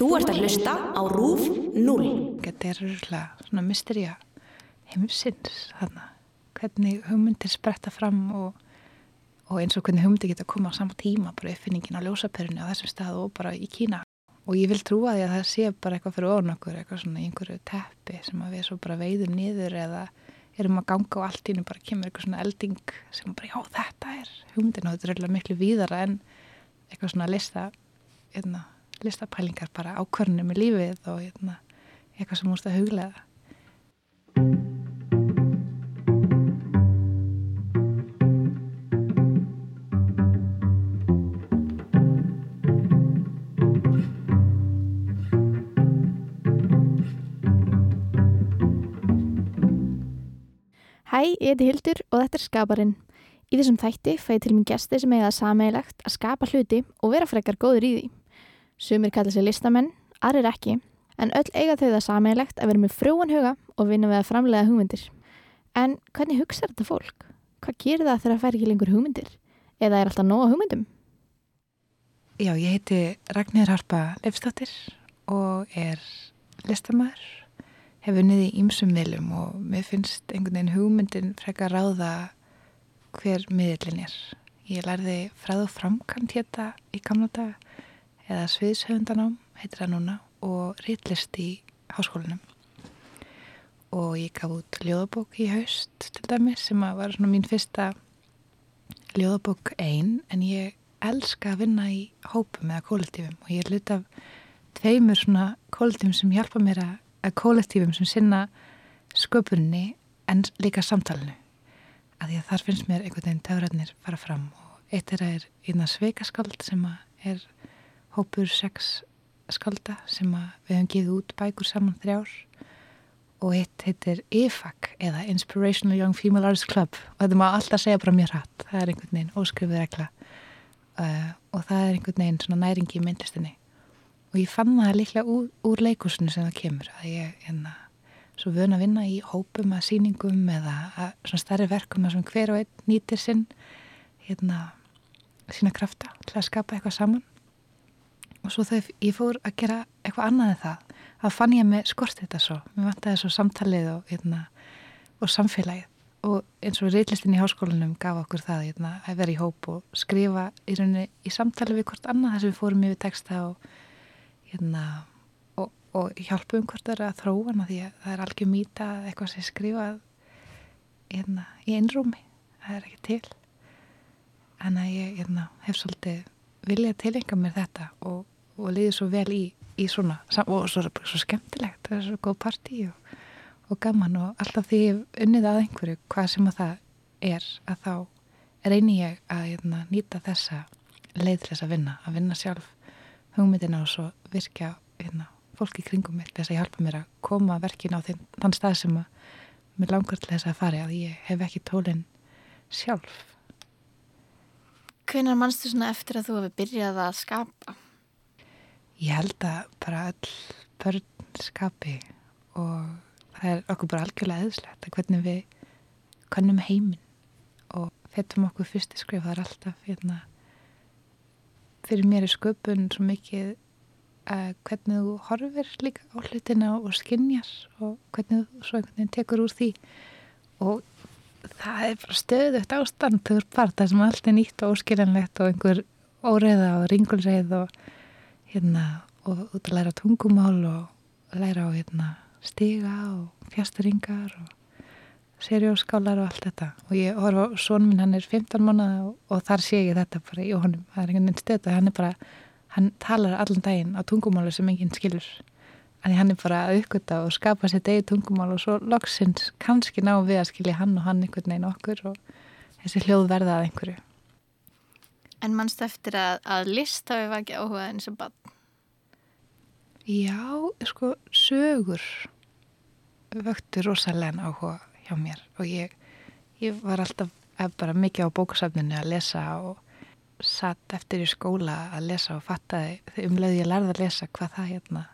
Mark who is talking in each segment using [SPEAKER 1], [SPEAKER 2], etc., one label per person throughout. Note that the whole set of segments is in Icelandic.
[SPEAKER 1] Þú ert að hlusta á RÚF 0.
[SPEAKER 2] Þetta er örgulega svona mysterja heimsins þarna. Hvernig hugmyndir spretta fram og, og eins og hvernig hugmyndir geta að koma á sama tíma, bara uppfinningin á ljósaperunni á þessum stað og bara í Kína. Og ég vil trúa því að það sé bara eitthvað fyrir ofn okkur, eitthvað svona í einhverju teppi sem að við svo bara veiðum niður eða erum að ganga og allt ínum bara kemur eitthvað svona elding sem bara, já þetta er hugmyndin og þetta er örgulega miklu víðara en eitthvað svona lista, einna, listapælingar bara ákvörnum með lífið og einna, eitthvað sem múst að huglega.
[SPEAKER 3] Hæ, ég heiti Hildur og þetta er Skaparinn. Í þessum þætti fæði til mín gesti sem eiga það sameigilegt að skapa hluti og vera frekar góður í því. Sumir kalla sér listamenn, aðrir ekki, en öll eiga þau það sameigilegt að vera með frjóan huga og vinna við að framlega hugmyndir. En hvernig hugsa þetta fólk? Hvað gerir það þegar það fær ekki lengur hugmyndir? Eða er alltaf nóga hugmyndum?
[SPEAKER 2] Já, ég heiti Ragnir Harpa Leifstóttir og er listamæður hef unnið í ýmsum miðlum og mér finnst einhvern veginn hugmyndin frekar ráða hver miðlin er. Ég lærði fræð og framkant hérna í gamla dag eða sviðshöfundanám heitir það núna og reytlist í háskólinum og ég gaf út ljóðabók í haust til dæmis sem var svona mín fyrsta ljóðabók einn en ég elska að vinna í hópum eða kollektífum. Og ég er hlut af tveimur svona kollektífum sem hjálpa mér að að kollektífum sem sinna sköpunni en líka samtalenu að því að þar finnst mér einhvern veginn taurarnir fara fram. Og eitt er að er eina sveikaskald sem er hópur sex skalda sem við hefum giðið út bækur saman þrjár og eitt heitir IFAC eða Inspirational Young Female Artists Club. Og þetta má alltaf segja bara mér hatt það er einhvern veginn óskrifið regla. Uh, og það er einhvern veginn svona næringi í myndlistinni. Og ég fann það líklega úr, úr leikusinu sem það kemur að ég hérna svo vöna að vinna í hópum að síningum eða að svona starri verkum að svona hver og einn nýtir sinn hérna sína krafta til að skapa eitthvað saman og svo þegar ég fór að gera eitthvað annað en það þá fann ég með skort þetta svo. Mér vant að það svo samtalið og hérna og samfélagið. Og eins og reillistin í háskólanum gaf okkur það hérna, að vera í hóp og skrifa í rauninni í samtali við hvort annað þess að við fórum yfir texta og hérna, og, og hjálpum hvort það er að þróa því að það er algjör mýta eitthvað sem skrifað í einrúmi. Það er ekki til. En að ég hef svolítið viljað tilenga mér þetta og, og liðið svo vel í, í svona og svo, svo skemmtilegt, það er svo góð partí og, og gaman og alltaf því ég unnið að einhverju hvað sem að það er að þá reynir ég að hérna, nýta þessa leið til þess að vinna, að vinna sjálf hugmyndina og svo virkja hérna, fólki kringum mig þess að hjálpa mér að koma verkin á þinn, þann stað sem að mér langar til þess að fara að ég hef ekki tólinn sjálf
[SPEAKER 3] Hvenar mannstu svona eftir að þú hefði byrjað að skapa?
[SPEAKER 2] Ég held að bara all börn skapi og það er okkur bara algjörlega eðslegt að hvernig við kannum heiminn og fettum okkur fyrst í skrif það er alltaf hérna fyrir mér er sköpun svo mikið að hvernig þú horfir líka á hlutina og skinnjar og hvernig þú svo einhvern veginn tekur úr því. Og það er bara stöðugt ástand. Þau eru bara það sem allt er nýtt og óskiljanlegt og einhver óreða og ringulreið og hérna og út að læra tungumál og læra á hérna stiga og fjasturingar og serjóskálar og allt þetta. Og ég horfa svon minn, hann er 15 mánuða og, og þar sé ég þetta bara í honum. Það er einhvern veginn stöð og hann er bara hann talar allan daginn á tungumálu sem enginn skilur. En hann er bara að uppgöta og skapa sér degi tungumál og svo loksins kannski ná við að skilja hann og hann einhvern veginn okkur og þessi hljóð verða að einhverju
[SPEAKER 3] En mannst eftir að, að lista við var ekki áhugað eins og bann?
[SPEAKER 2] Já, sko, sögur vöktur rosalega áhuga hjá mér og ég, ég var alltaf bara mikið á bókasafninu að lesa og satt eftir í skóla að lesa og fattaði umlega ég lærði að lesa hvað það hérna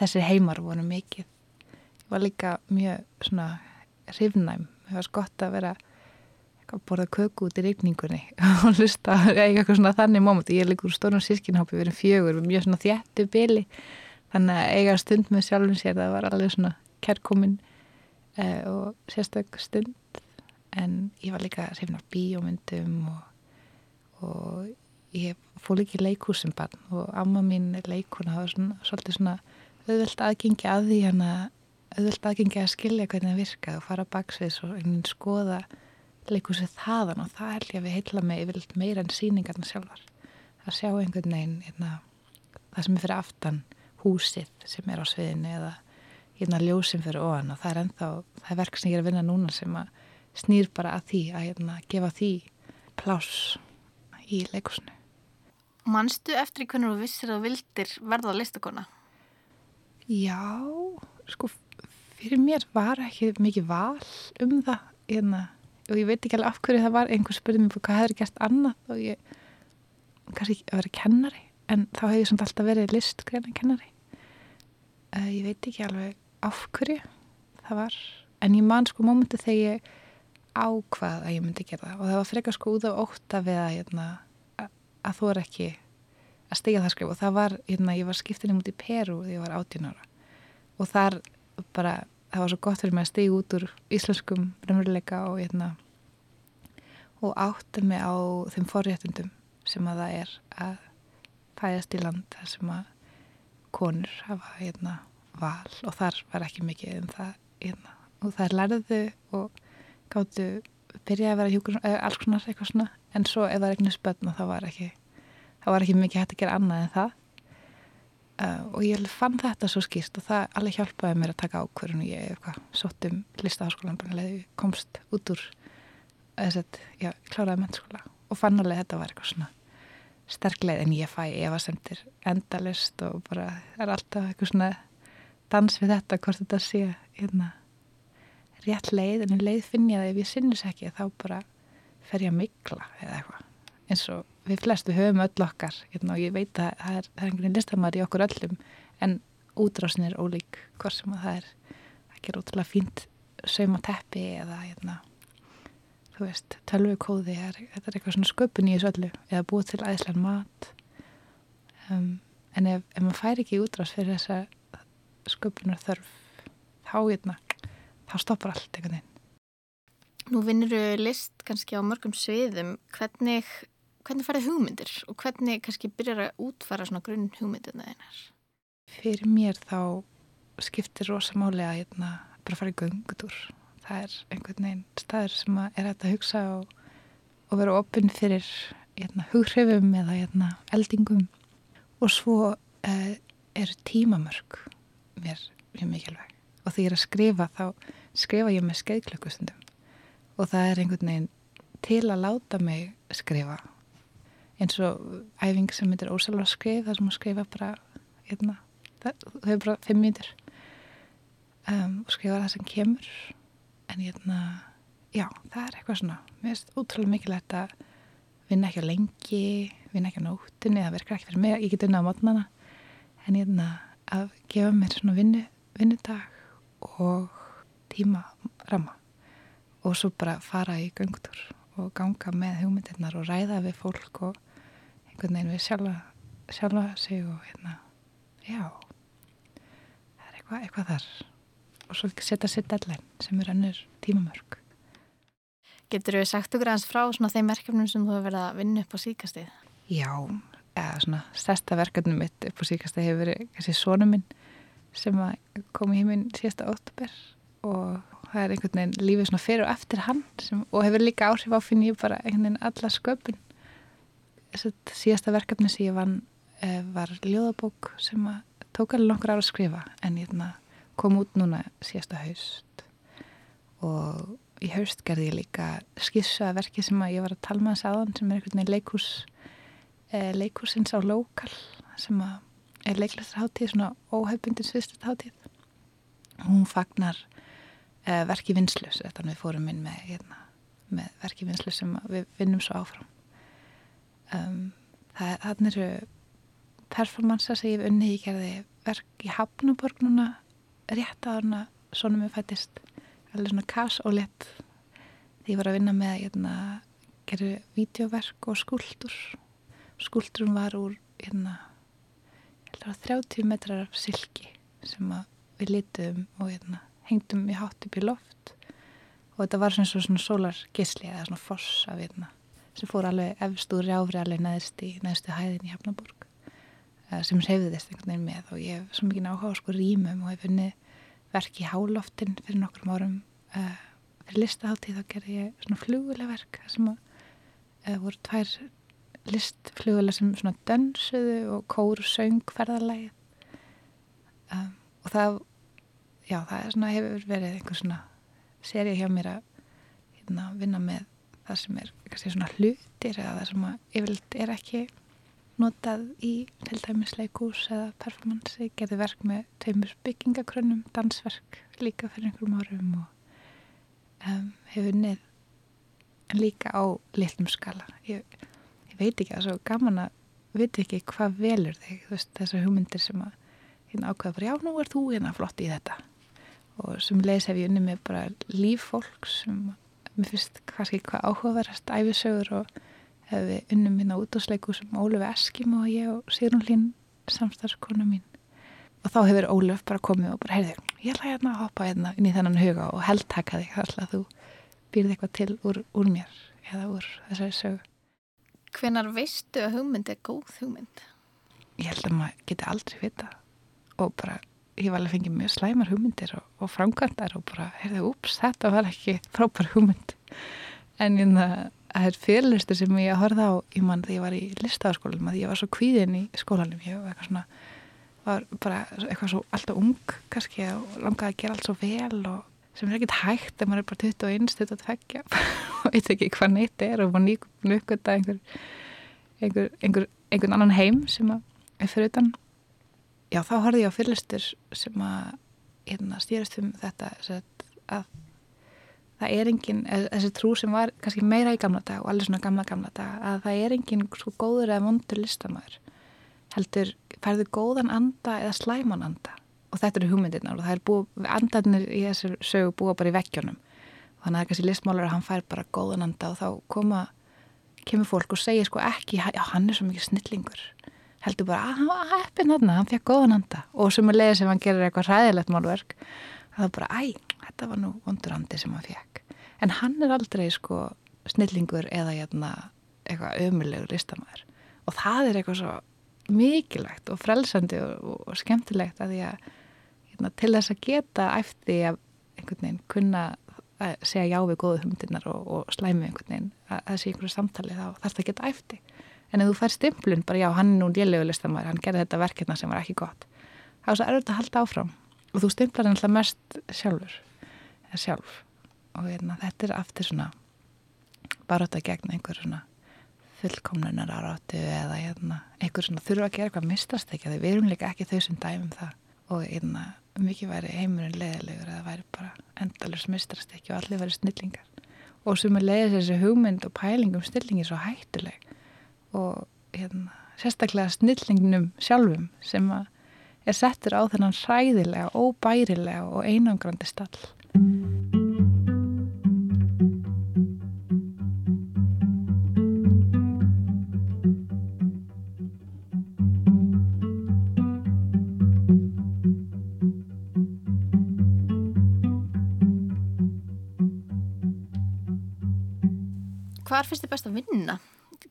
[SPEAKER 2] þessi heimar voru mikið ég var líka mjög svona hrifnæm, það var gott að vera að borða köku út í regningunni og hlusta eitthvað svona þannig móment ég líka úr stórnum sískinhápi við erum fjögur, við erum mjög svona þjættu byli þannig að eiga stund með sjálfum sér það var alveg svona kærkomin uh, og sérstök stund. En ég var líka sefna bíómyndum og, og ég fór líka í leikúsum barn og amma mín leikuna það var svona, svolítið svona auðvöld aðgengi að því hann að auðvöld aðgengi að skilja hvernig það virkaði og fara baksveits og skoða leikúsið þaðan og það held ég að við heitla mig yfirleitt meira en síningarna sjálfar að sjá einhvern veginn hérna, það sem er fyrir aftan húsið sem er á sviðinu eða hérna ljósim fyrir ofan og það er ennþá, það er verk sem ég er að vinna núna sem að snýr bara að því að hérna, gefa því pláss í leikúsinu.
[SPEAKER 3] Manstu eftir hvernig þú vissir að vildir verða listakona?
[SPEAKER 2] Já, sko fyrir mér var ekki mikið val um það hérna, og ég veit ekki alveg af hverju það var. Einhver spurning mér hvað hefur gert annað? Og ég kannski ekki að vera kennari en þá hefur ég samt alltaf verið listgreina kennari. Uh, ég veit ekki alveg af hverju það var en ég man sko mómentu þegar ég ákvað að ég myndi gera það. Og það var frekar sko út af óta við að, hérna, að þú er ekki að stiga það skrif. Og það var, hérna, ég var skiptinni mútið í Peru þegar ég var 18 ára. Og þar bara, það var svo gott fyrir mig að stiga út úr íslenskum raunveruleika og hérna og átta mig á þeim forréttundum sem að það er að fæðast í land þar sem að konur hafa hérna val og þar var ekki mikið um það hérna og þær lærðu og gáttu byrjaði að vera hjúkur alls konar eitthvað svona. En svo ef það er eignið spötna þá var ekki þá var ekki mikið hægt að gera annað en það uh, og ég fann þetta svo skýrst og það alveg hjálpaði mér að taka ákverðinu ég eitthvað sótt um listaháskólan bara leði komst út úr þess að, já, kláraði mennskóla og fann alveg þetta var eitthvað svona sterkleið en ég fæ efasendir endalist og bara er alltaf eitthvað svona dans við þetta hvort þetta sé hérna rétt leið en leið finn ég að ef ég sinnis ekki þá bara fer ég að mikla eða eitthvað eins og við flestu höfum öll okkar hérna, og ég veit að það er, er einhvern listamæri í okkur öllum en útrásin er ólík hvort sem að það er ekki er ótrúlega fínt sauma teppi eða hérna þú veist, tölvukóði þetta er eitthvað svona sköpun í þessu öllu eða búið til æðislega mat. Um, en ef, ef maður fær ekki útrás fyrir þessa sköpunar þörf þá hérna, þá stoppar allt einhvern veginn.
[SPEAKER 3] Nú vinnur list kannski á mörgum sviðum. Hvernig, hvernig færði hugmyndir og hvernig kannski byrjar að útfara svona grunn hugmyndirna þeinar
[SPEAKER 2] Fyrir mér þá skiptir rosa máli að hérna, bara fara í göngutúr. Það er einhvern veginn staður sem er hægt að hugsa og, og vera opinn fyrir hérna, hughrifum eða hérna, eldingum. Og svo uh, eru tímamörk mér mjög mikilvæg. Og þegar ég er að skrifa þá skrifa ég með skeiðklökkustundum og það er einhvern veginn til að láta mig skrifa eins og æfing sem myndir ósalva skrif það sem að skrifa bara hérna, það, það hefur bara fimm mítur um, og skrifa það sem kemur. En hérna, já, það er eitthvað svona mér finnst útrúlega mikilvægt að vinna ekki á lengi vinna ekki á nóttunni, það verkar ekki fyrir mig ég get unna á mótnana en hérna að gefa mér svona vinnu, vinnudag og tíma ramma. Og svo bara fara í göngtur og ganga með hugmyndirnar og ræða við fólk og einhvern veginn við sjálfa, sjálfa sig og hérna, já það er eitthvað, eitthvað þar og svo setja sér deadline sem er annur tímamörk.
[SPEAKER 3] Getur við sagt okkur aðeins frá þeim verkefnum sem þú hefur verið að vinna upp á síkastið?
[SPEAKER 2] Já, eða svona stærsta verkefnum mitt upp á síkastið hefur verið þessi sónu minn sem kom í heiminn síðasta óttúber og það er einhvern veginn lífið svona fyrir og eftir hann sem, og hefur líka áhrif á finn ég bara einhvern veginn alla sköpun síðasta verkefni sem ég vann eh, var ljóðabók sem tók alveg nokkur ára að skrifa en ég kom út núna síðasta haust. Og í haust gerði ég líka skissa verki sem ég var að tala með þess aðan sem er einhvern veginn leikús eh, leikúsins á lokal sem er leiklæstarháttíð svona óhefbundin sviðstarháttíð hún fagnar eh, verki vinslu þetta við fórum inn með, hérna, með verki vinslu sem við vinnum svo áfram um, það, það eru performansa sem ég hef unni ég gerði verk í Hafnaborg núna rétt að hana svona mér fættist alveg svona kass og lett því ég var að vinna með hérna, gerði vídeoverk og skúldur skúldurum var úr hérna, var 30 metrar af silki sem við litum og hérna, hengdum í hátt upp í loft. Og þetta var svona svona sólargisli eða svona foss af hérna sem fór alveg efst úr jáfri alveg neðst í neðstu hæðin í Hafnaborg uh, sem reyfiðist einhvern veginn með. Og ég hef svo mikið náhuga sko rýmum og hef funnið verk í háloftin fyrir nokkrum árum. Uh, fyrir listaháttíð þá gerði ég svona fluguleg verk sem að, uh, voru tvær listfluguleg sem svona dönsuðu og kóru söng ferðarlægið um, og það já það er svona hefur verið einhver svona serið hjá mér að hérna, vinna með það sem er kannski svona hlutir eða það sem yfirleitt er ekki notað í til dæmis leikús eða performance. Ég gerði verk með tveimur byggingakrönnum, dansverk líka fyrir einhverjum árum og um, hefur nið líka á litlum skala. Ég, ég veit ekki að svo gaman að veit ekki hvað velur þig, þessar hugmyndir sem að hérna ákveða bara, já, nú er þú hérna flott í þetta og sem leis hef ég unni með bara líf fólk sem mér finnst kannski hvað áhugaverðast æfisögur og hef við unnum minna út á sleiku sem Óluf Eskim og ég og Sigrun Lín samstarfskona mín og þá hefur Óluf bara komið og bara heyrði, ég ætla hérna að hoppa hérna inn í þennan huga og heldtaka þig að þú býrði eitthvað til úr, úr mér eða úr þessari sögu
[SPEAKER 3] Hvenar veistu að hugmynd er góð hugmynd?
[SPEAKER 2] Ég held að maður geti aldrei vita og bara ég var alveg að fengið mjög slæmar hugmyndir og, og framkvæmdar og bara, heyrðu, ups, þetta var ekki frábær hugmynd. En ég það er fyrirlistur sem ég horfði á í mann þegar ég var í listafaskólanum að ég var svo kvíðin í skólanum ég var eitthvað svona var bara eitthvað svo alltaf ung kannski og langaði að gera allt svo vel og sem er ekkert hægt en maður er bara 21, 22 og veit ekki hvað neitt er og maður nýgum nukvölda einhver, einhver, einhver, einhvern annan heim sem er fyrir utan já þá horfði ég á fyrirlistur sem að hérna, stýrast um þetta að það er engin, þessi trú sem var kannski meira í gamla dag og allir svona gamla gamla dag að það er engin sko góður eða vondur listamæður heldur færðu góðan anda eða slæman anda? Og þetta eru hugmyndirnar og það er búið, andarnir í þessu sögu búa bara í vekkjónum þannig að kannski listmálar að hann fær bara góðan anda og þá koma, kemur fólk og segir sko ekki, já hann er svo mikið snillingur heldur bara að hann var heppin hann, hann fekk góðan anda. Og sem að leiða sem hann gerir eitthvað ræðilegt málverk það var bara, æ, þetta var nú vondur andi sem hann fekk en hann er aldrei sko snillingur eða jæna, hérna, eitthvað ömulegur listamæður og það er eitthvað svo mikilvægt og frelsandi og, og, og skemmtilegt að því að jæna, hérna, til þess að geta eftir að einhvern veginn kunna að segja já við góðu humdinnar og, og slæmi einhvern veginn að sé einhverju samtali þá þarf það að geta eftir en ef þú fær stimplun, bara já, hann er nú lélegu listamæður, hann gerði þetta verkefna sem var ekki gott. Þá er erfitt að halda áfram. Og þú stimplar hann alltaf mest sjálfur eða sjálf. Og hérna, þetta er aftur svona baróta gegn einhver svona fullkomlunar áráttu eða hérna, einhver svona þurfa að gera eitthvað mistast ekki, við erum líka ekki þau sem dæmum það. Og hérna, mikið væri heimurinn leðilegur eða væri bara endalurs mistast ekki og allir væri snillingar. Og sem er leiðis þessi hugmynd og pælingum snillingi svo hættuleg og hérna, sérstaklega snillingnum sjálfum sem er settur á þennan hræðilega, óbærilega og einangrandi stall.
[SPEAKER 3] Hvar finnst þið best að vinna?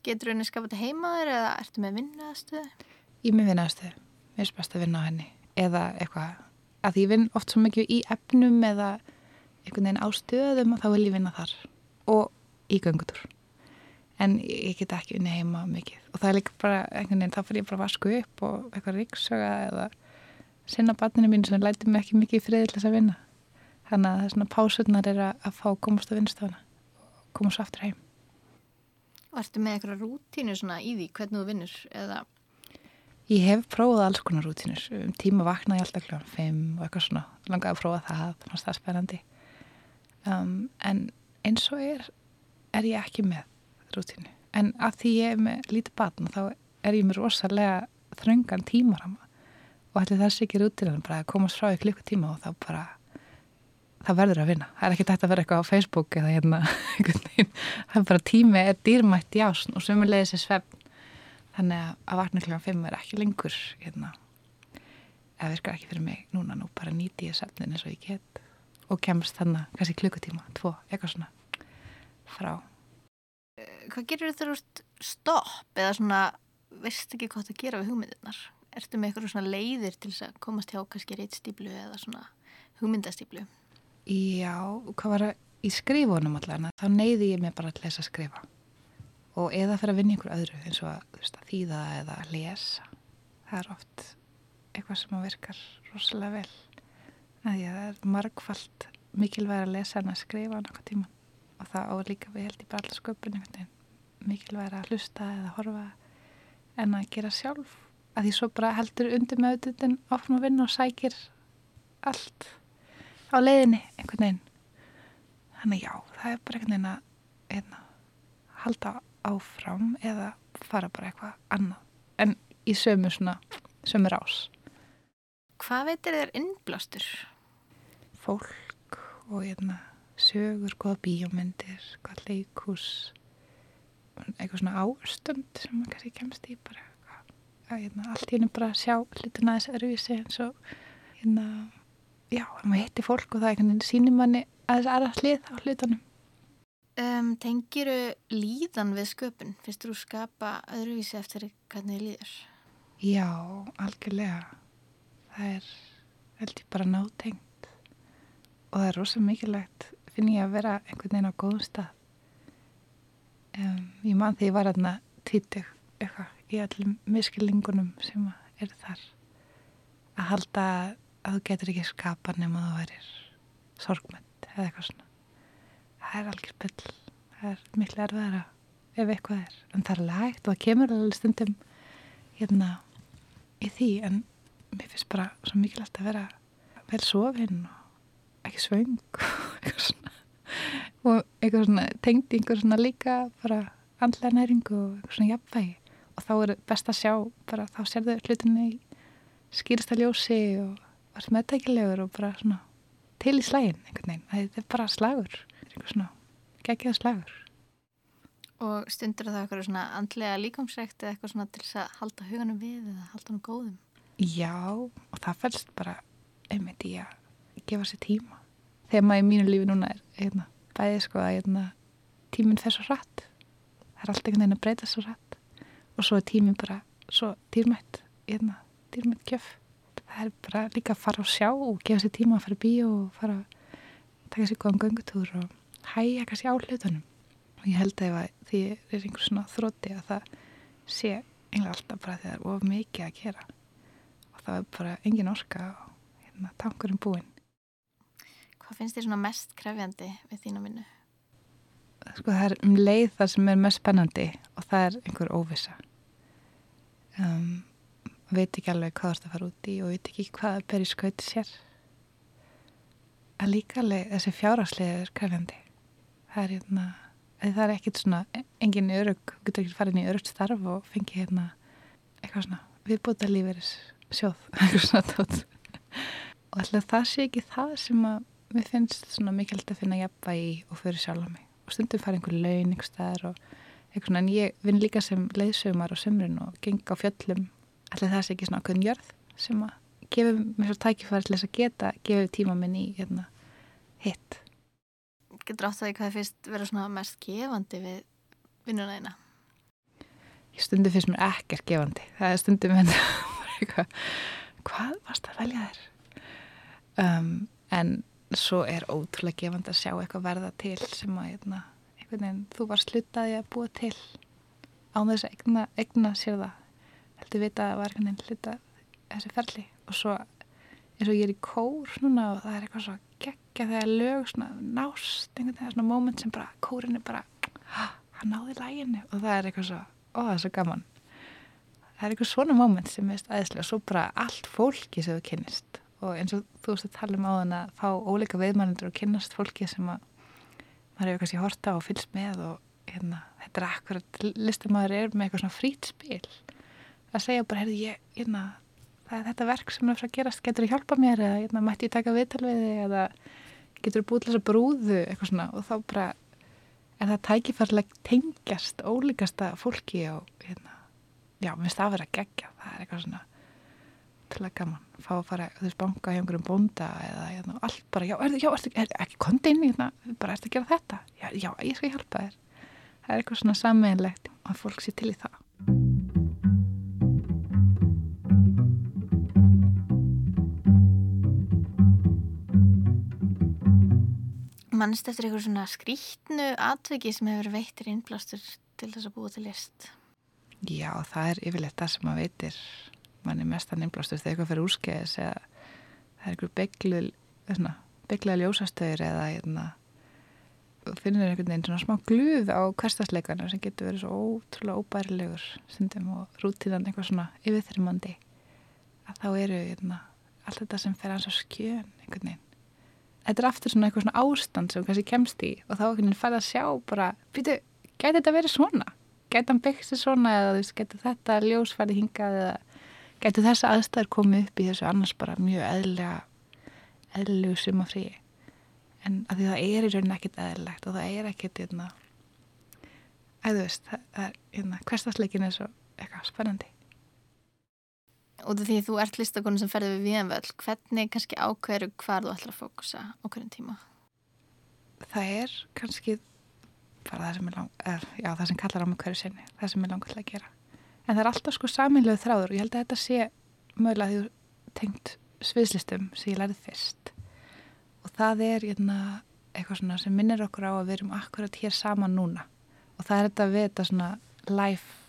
[SPEAKER 3] Getur henni skapað heimaður eða ertu með vinnaðastöðu?
[SPEAKER 2] Ég með vinnaðastöðu. Mér finnst best að vinna á henni. Eða eitthvað, að ég vinn oft svo mikið í efnum eða einhvern veginn á stöðum og þá vil ég vinna þar. Og í göngutur. En ég get ekki unni heima mikið. Og það er líka bara, einhvern veginn, þá fyrir ég bara vasku upp og eitthvað ríksöga eða sinna barninu mín sem læti mig ekki mikið í friðilis að vinna. Þannig að það er svona pásurnar er að, fá komast að vinnstofna og komast aftur heim.
[SPEAKER 3] Og ertu með eitthvað rútínu svona í því hvernig þú vinnur eða?
[SPEAKER 2] Ég hef prófað alls konar rútínur. Um tíma vakna ég alltaf kl. 5 og eitthvað svona. Langaði að prófa það, fannst það spennandi. Um, en eins og er, er ég ekki með rútínu. En að því ég er með lítið batn þá er ég með rosalega þröngan tímarama og það sé ekki rútínu bara að komast frá í klukkutíma og þá bara það verður að vinna. Það er ekki tætt að vera eitthvað á Facebook eða hérna, það er bara tími er dýrmætt í ásn og sömulegis er svefn. Þannig að vakna kl. 5 er ekki lengur hérna, eða virkar ekki fyrir mig núna nú bara nýti ég sefnin eins og ég get og kemst þannig kannski klukkutíma, tvo, eitthvað svona frá
[SPEAKER 3] Hvað gerir þú þú ert stopp eða svona, veist ekki hvað það gera við hugmyndirnar? Ertu með eitthvað svona leiðir til að komast hjá kannski reitstýplu eða svona hugmyndastýplu?
[SPEAKER 2] Já, hvað var að í skrifunum allavega, þá neyði ég mig bara til þess að skrifa. Og eða fyrir að vinna ykkur öðru eins og að, veist, að þýða eða að lesa. Það er oft eitthvað sem að virkar rosalega vel. Að að það er margfald mikilvæg að lesa en að skrifa á náttúrulega tíma. Og það á líka við held ég bara alltaf sköpun einhvern veginn. Mikilvæg að hlusta eða horfa en að gera sjálf. Að því svo bara heldur undir með auðvitað áfram að vinna og sækir allt á leiðinni einhvern veginn. Þannig já, það er bara einhvern veginn að einna, halda áfram eða fara bara eitthvað annað en í sömu svona sömu rás.
[SPEAKER 3] Hvað veitir þér innblástur?
[SPEAKER 2] fólk og einna, sögur, góða bíómyndir góða leikús eitthvað svona ástund sem maður kannski kemst í bara að, einna, allt í hennu bara sjá hlutina þess erfísi eins og hérna, já, maður hitti fólk og það einhvern veginn sýnir manni aðeins aðra hlið á hlutunum
[SPEAKER 3] Um, tengiru líðan við sköpun? Fyrst þú skapa öðruvísi eftir hvernig þið líður?
[SPEAKER 2] Já, algjörlega. Það er, held ég, bara nátengt. Og það er rosa mikilvægt, finn ég að vera einhvern veginn á góðum stað. Um, ég man því ég var aðna tvítug eitthvað í öllum miskillingunum sem er þar. Að halda að þú getur ekki skapa nema þú verir sorgmönd eða eitthvað svona. Það er algjör byll. Það er miklu erfiðara ef eitthvað er. En það er lægt og það kemur alveg stundum hérna í því en mér finnst bara svo mikilvægt að vera vel sofinn og ekki svöng og eitthvað svona og eitthvað svona tengdi einhver svona líka bara andlega næringu og eitthvað svona jafnvægi og þá er best að sjá bara þá sérðu hlutinni í skýrsta ljósi og varst meðtækilegur og bara svona til í slægin einhvern veginn, það er bara slagur eitthvað svona geggjaða slagur
[SPEAKER 3] Og stundur það eitthvað svona andlega líkomsrekt eða eitthvað svona til þess að halda huganum við eða halda hann góðum?
[SPEAKER 2] Já, og það fælst bara einmitt í að gefa sér tíma. Þegar maður í mínu lífi núna er einna, bæðið sko að einna, tíminn fer svo rætt. Það er alltaf einhvern veginn að breyta svo rætt. Og svo er tíminn bara svo dýrmætt, einna, dýrmætt kjöf. Það er bara líka að fara og sjá og gefa sér tíma að fara í bíó og fara að taka sér góðan göngutúr og hæja kannski á hlutunum. Og ég held að því er einhver svona þrótti að það sé einlega alltaf bara því það er of mikið að gera og það er bara engin orka og hérna, tankurinn búinn.
[SPEAKER 3] Hvað finnst þér svona mest krefjandi við þína vinnu?
[SPEAKER 2] Sko það er um leið það sem er mest spennandi og það er einhver óvisa. Um, veit ekki alveg hvað það er að fara út í og veit ekki hvað það ber í skauti sér. En líka alveg þessi fjáraslega er krefjandi. Það er hérna, það er ekkit svona, engin örug, þú getur ekki farið inn í örugt starf og fengið hérna eitthvað svona viðbúta líferis sjóð, eitthvað svona tótt. Og alltaf það sé ekki það sem að mér finnst svona mikilvægt að finna jafnvægi og fyrir sjálf mig. Og stundum fara einhver laun, einhver staðar og eitthvað svona, en ég vinn líka sem leiðsögumar á sömrun og geng á fjöllum. Alltaf það sé ekki svona okkur njörð sem að gefa mér svo tækifæri til þess að geta, gefa tíma minn í hérna, hitt.
[SPEAKER 3] Getur átt að því hvað finnst vera svona mest gefandi við vinnuna eina?
[SPEAKER 2] Stundum finnst mér ekkert gefandi. Það er stundum en hvað varst að velja þér? Um, en svo er ótrúlega gefandi að sjá eitthvað verða til sem að hérna, þú var slutaði að búa til án þess að egna, egna sér það. Heldur vita að var einhvern veginn hluta þessi ferli. Og svo eins og ég er í kór núna og það er eitthvað svo geggja þegar lög svona nást einhvern veginn svona moment sem bara kórin er bara hann náði læginu og það er eitthvað svo, ó það er svo gaman. Það er eitthvað svona moment sem er aðeinslega og svo bara allt fólki sem þú kynnist. Og eins og þú veist að tala um á þann að fá óleika veðmannendur og kynnast fólki sem að maður hefur kannski horta og fylgst með og hérna, þetta er akkurat listamæður er með eitthvað svona frít spil að segja bara, heyrðu ég, hérna þetta verk sem er að gerast, getur þú hjálpa mér? Eða hérna, mætti ég taka viðtal við þig? Eða getur þú búið til þess að brúðu? Eitthvað svona. Og þá bara er það tækifærlega tengjast ólíkasta fólki og hérna, já, minnst það að vera gegja það er eitthvað svona ótrúlega gaman. Fá að fara, þú veist, banka hjá einhverjum bónda eða hérna, allt bara, já, er, já, er, er, ekki kondin, hérna, bara ertu að gera þetta? Já, já, ég skal hjálpa þér. Það er eitthvað svona sammeðinlegt að fólk sé til í það
[SPEAKER 3] Mannst eftir eitthvað svona skrítnu atviki sem hefur veittir innblástur til þess að búa til list?
[SPEAKER 2] Já, það er yfirleitt það sem maður veitir. Mann er mestan innblástur þegar eitthvað fyrir úrskeiðis eða það er einhver begluða ljósastöður eða hérna finnir einhvern veginn svona smá gluð á hverstasleikana sem getur verið svo ótrúlega óbærilegur stundum og rútíðan eitthvað svona yfirþrymandi að þá eru hérna, allt þetta sem fer á skjön einhvern veginn þetta er aftur svona eitthvað svona ástand sem kannski kemst í og þá veginn færð að sjá bara, býtu, gæti þetta verið svona? Gæti hann byggt sér svona eða gæti þetta ljósfæri hingað eða gæti þessa aðstæður komið upp í þessu annars bara mjög eðlega eðlegu sumafríi en að því það er í rauninni ekkit eðlilegt og það er ekkit hérna, að þú veist, það er hérna, hverstasleikin er svo eitthvað spennandi
[SPEAKER 3] út af því þú ert listakonu sem ferði við viðanvöld hvernig kannski ákveður hvað þú ætlar að fókusa á hverjum tíma?
[SPEAKER 2] Það er kannski bara það sem er lang, er, já það sem kallar á mig hverju sinni, það sem er langt að gera. En það er alltaf sko saminlegu þráður og ég held að þetta sé mögulega því þú tengt sviðslistum sem ég lærið fyrst. Og það er hérna, eitthvað svona sem minnir okkur á að við erum akkurat hér saman núna. Og það er þetta við þetta svona life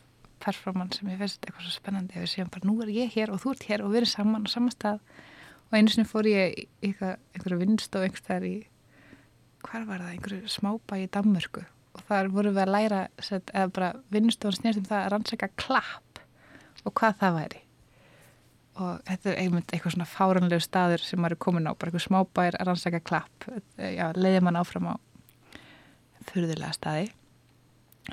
[SPEAKER 2] performance sem ég finnst eitthvað svo spennandi að við séum bara nú er ég hér og þú ert hér og við erum saman á saman stað. Og einu sinni fór ég einhverju vinnstof einhverstaðar í hvar var það, einhverju smábæ í Danmörku. Og þar voru við að læra set, eða bara vinnstofan snýrtum það að rannsaka klapp og hvað það væri. Og þetta er einmitt eitthvað svona fáranlegu staður sem maður er komin á, bara eitthvað smábær að rannsaka klapp, já, leiði mann áfram á þurðilega staði.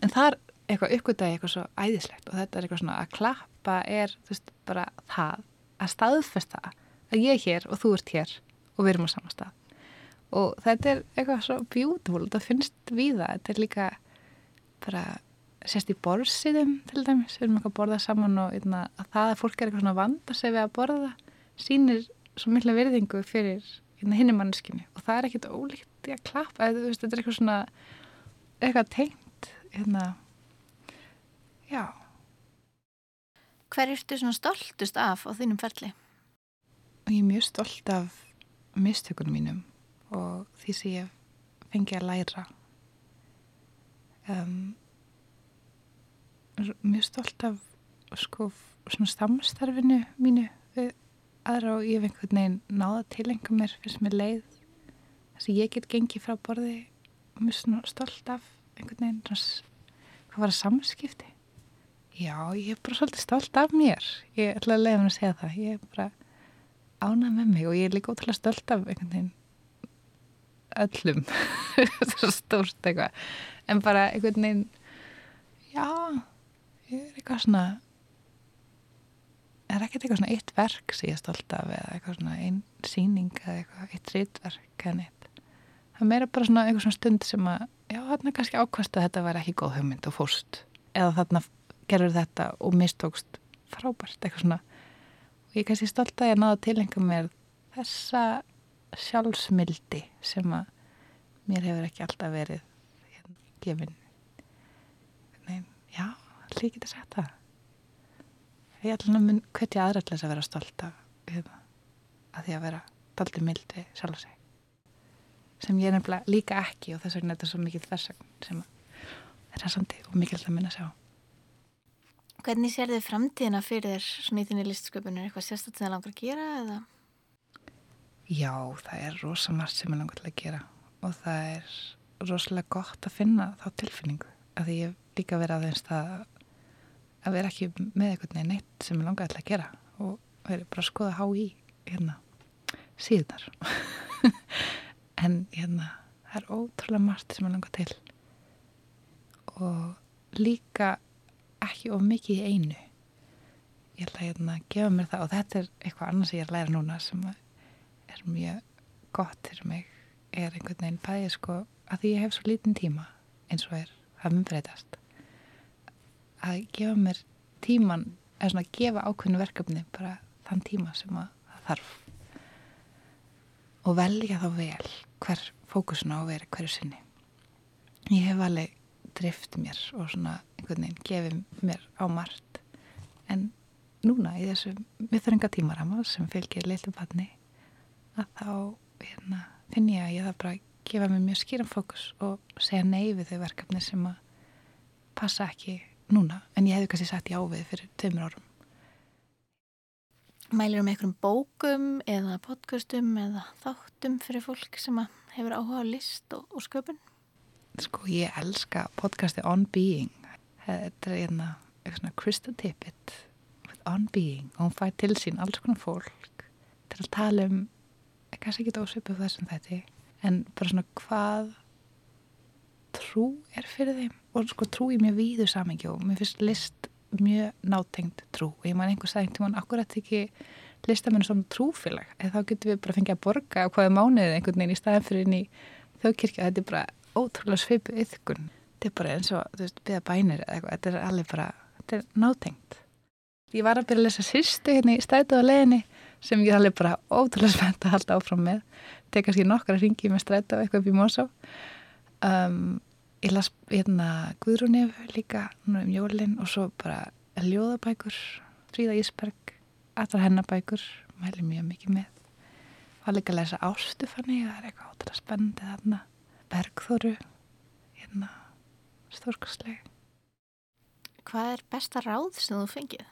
[SPEAKER 2] En þar eitthvað uppgötaði eitthvað svo æðislegt og þetta er eitthvað svona að klappa er þú veist bara það að staðfesta að ég er hér og þú ert hér og við erum á sama stað. Og þetta er eitthvað svo beautiful þetta finnst við það, þetta er líka bara sérst í borðsýðum til dæmis, við erum eitthvað að borða saman og eitna, að það að fólk er eitthvað svona vanda sig við að borða sínir svo mikla virðingu fyrir hinni mannskinu og það er ekkit ólíkt í að klappa, þetta er eitthvað svona eitthvað tengt hérna Já.
[SPEAKER 3] Hver ertu svona stoltust af á þínum ferli?
[SPEAKER 2] Ég er mjög stolt af mistökunum mínum og því sem ég fengi að læra. Um, mjög stolt af sko svona samstarfinu mínu við aðra og ég hef einhvern veginn náða til einhver mér fyrst með leið þess að ég get gengið frá borði og mjög stolt af einhvern veginn hvað var að samskipti Já, ég er bara svolítið stolt af mér. Ég ætla að leiða mér að segja það. Ég er bara ánað með mig og ég er líka ótrúlega stolt af einhvern veginn öllum. það er svo stórt eitthvað. En bara einhvern veginn, já, ég er eitthvað svona, er ekkert eitthvað svona eitt verk sem ég er stolt af eða eitthvað svona einn síning eða eitthvað, eitt rítverk eða neitt. Það er meira bara svona eitthvað svona stund sem að, já, þarna kannski ákvæmst að þetta væri ekki góð hugmynd og fórst. Eða þarna gerur þetta og mistókst frábært eitthvað svona. Og ég kannski stolt að ég náða til einhver með þessa sjálfsmildi sem að mér hefur ekki alltaf verið hérna, gefin. Nei, já, allir ekki að setja ég ætla að mun hverja aðrætlis að vera stolt af hérna, að því að vera daldi mildi sjálf sig. Sem ég er nefnilega líka ekki og þess vegna er þetta svo mikið þessagn sem er þessandi og mikil að minna sig á
[SPEAKER 3] Hvernig sér þið framtíðina fyrir þér þinni listsköpunir? Eitthvað sérstaklega það langar að gera eða?
[SPEAKER 2] Já, það er rosamart sem ég langar til að gera og það er rosalega gott að finna þá tilfinningu að því ég líka verið aðeins það að vera ekki með eitthvað neitt sem ég langar til að gera og verið bara að skoða há í hérna síðnar en hérna það er ótrúlega margt sem ég langar til og líka ekki of mikið í einu. Ég ætla hérna að gefa mér það og þetta er eitthvað annars ég er að læra núna sem er mjög gott fyrir mig er einhvern veginn bæðið sko að því ég hef svo lítinn tíma eins og er að umbreytast að gefa mér tíman eða svona að gefa ákveðinu verkefni bara þann tíma sem að það þarf. Og velja þá vel hver fókusun á að vera hverju sinni. Ég hef alveg drift mér og svona einhvern veginn gefið mér á margt. En núna í þessu miðþringa tímarama sem fylgir litlu barni að þá hérna, finn ég að ég það bara gefa mér mjög skýran fókus og segja nei við þau verkefni sem að passa ekki núna. En ég hefði kannski sagt já við fyrir tveimur árum.
[SPEAKER 3] Mælir um einhverjum bókum eða podcastum eða þáttum fyrir fólk sem hefur áhuga á list og, og sköpun?
[SPEAKER 2] Sko ég elska podcasti On Being þetta er hérna Krista Tippett On Being. Og hún fær til sín alls konar fólk til að tala um kannski ekki ósvipu þessum þetta en bara svona hvað trú er fyrir þeim. Og sko trú í mjög víðu samengi og mér finnst list mjög nátengt trú. Og ég man einhver sagði til mann akkurat ekki listamennu som trúfélag? Eða þá getur við bara fengið að borga á hvaða mánuðið einhvern veginn í staðan fyrir inn í þjóðkirkja þetta er bara ótrúlega svipu yðkun þetta er bara eins og, þú veist, beða bænir eða eitthvað, þetta er alveg bara, þetta er nátengt. Ég var að byrja að lesa sýstu hérna í stætu á leginni sem ég alveg bara ótrúlega spennt að halda áfram með. Tekast kannski nokkra ringi með stræta og eitthvað upp í mósá um, ég las hérna Guðrúnef líka um jólinn og svo bara ljóðabækur Fríða Ísberg allra hennabækur mæli mjög mikið með. Var líka að lesa Ástufanni það er eitthvað ótrúlega þarna. Bergþóru hérna stórkastleg
[SPEAKER 3] Hvað er besta ráð sem þú fengið?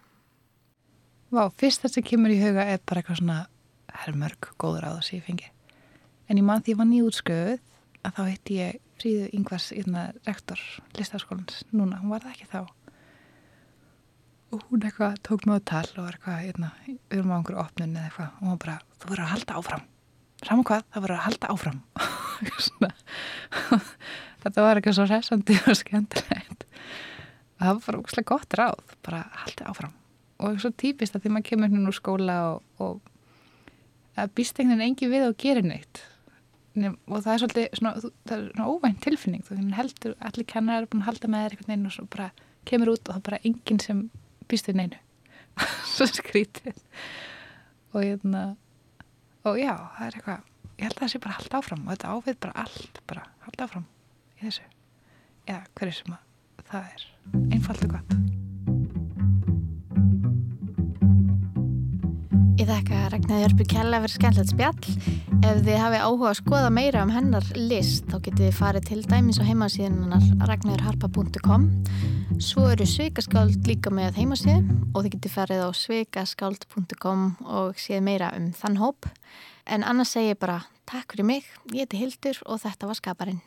[SPEAKER 2] Vá, fyrst það sem kemur í huga er bara eitthvað svona, það er mörg góður á þessi ég fengi. En ég mann því ég var nýjútsköðuð að þá hitti ég fríðu yngvars yfirna rektor listaskólans núna, hún var það ekki þá. Og hún eitthvað tók á tal og var eitthvað, yfirna, við erum á einhverju opnun eða eitthvað og hún bara, þú verður að halda áfram. Saman hvað, það verður að halda áfram. Þetta var eitthvað svo resandi og skemmtilegt. Það var bara úrslega gott ráð, bara halda áfram. Og svo típist að því maður kemur hérna úr skóla og, og að býstegnin engi við og gerir neitt. Og það er svolítið svona, það er svona óvænt tilfinning þú heldur, allir kennar er búin að halda með þér einhvern veginn og svo bara kemur út og það er bara enginn sem býst við neinu. Svo skrítið. Og hérna og já, það er eitthvað ég held að það sé bara halda áfram og þetta ávið bara allt bara halda áfram í þessu eða hverju sem að það er einfalt og gott
[SPEAKER 3] Ég þekka Ragnæði Örby að vera skemmtilegt spjall. Ef þið hafi áhuga að skoða meira um hennar list þá getið þið farið til dæmis á heimasíðunar ragnæðurharpa.com Svo eru sveikaskáld líka með heimasíðu og þið getið farið á sveikaskáld.com og séð meira um þann hóp. En annars segi ég bara takk fyrir mig, ég heiti Hildur og þetta var Skaparinn.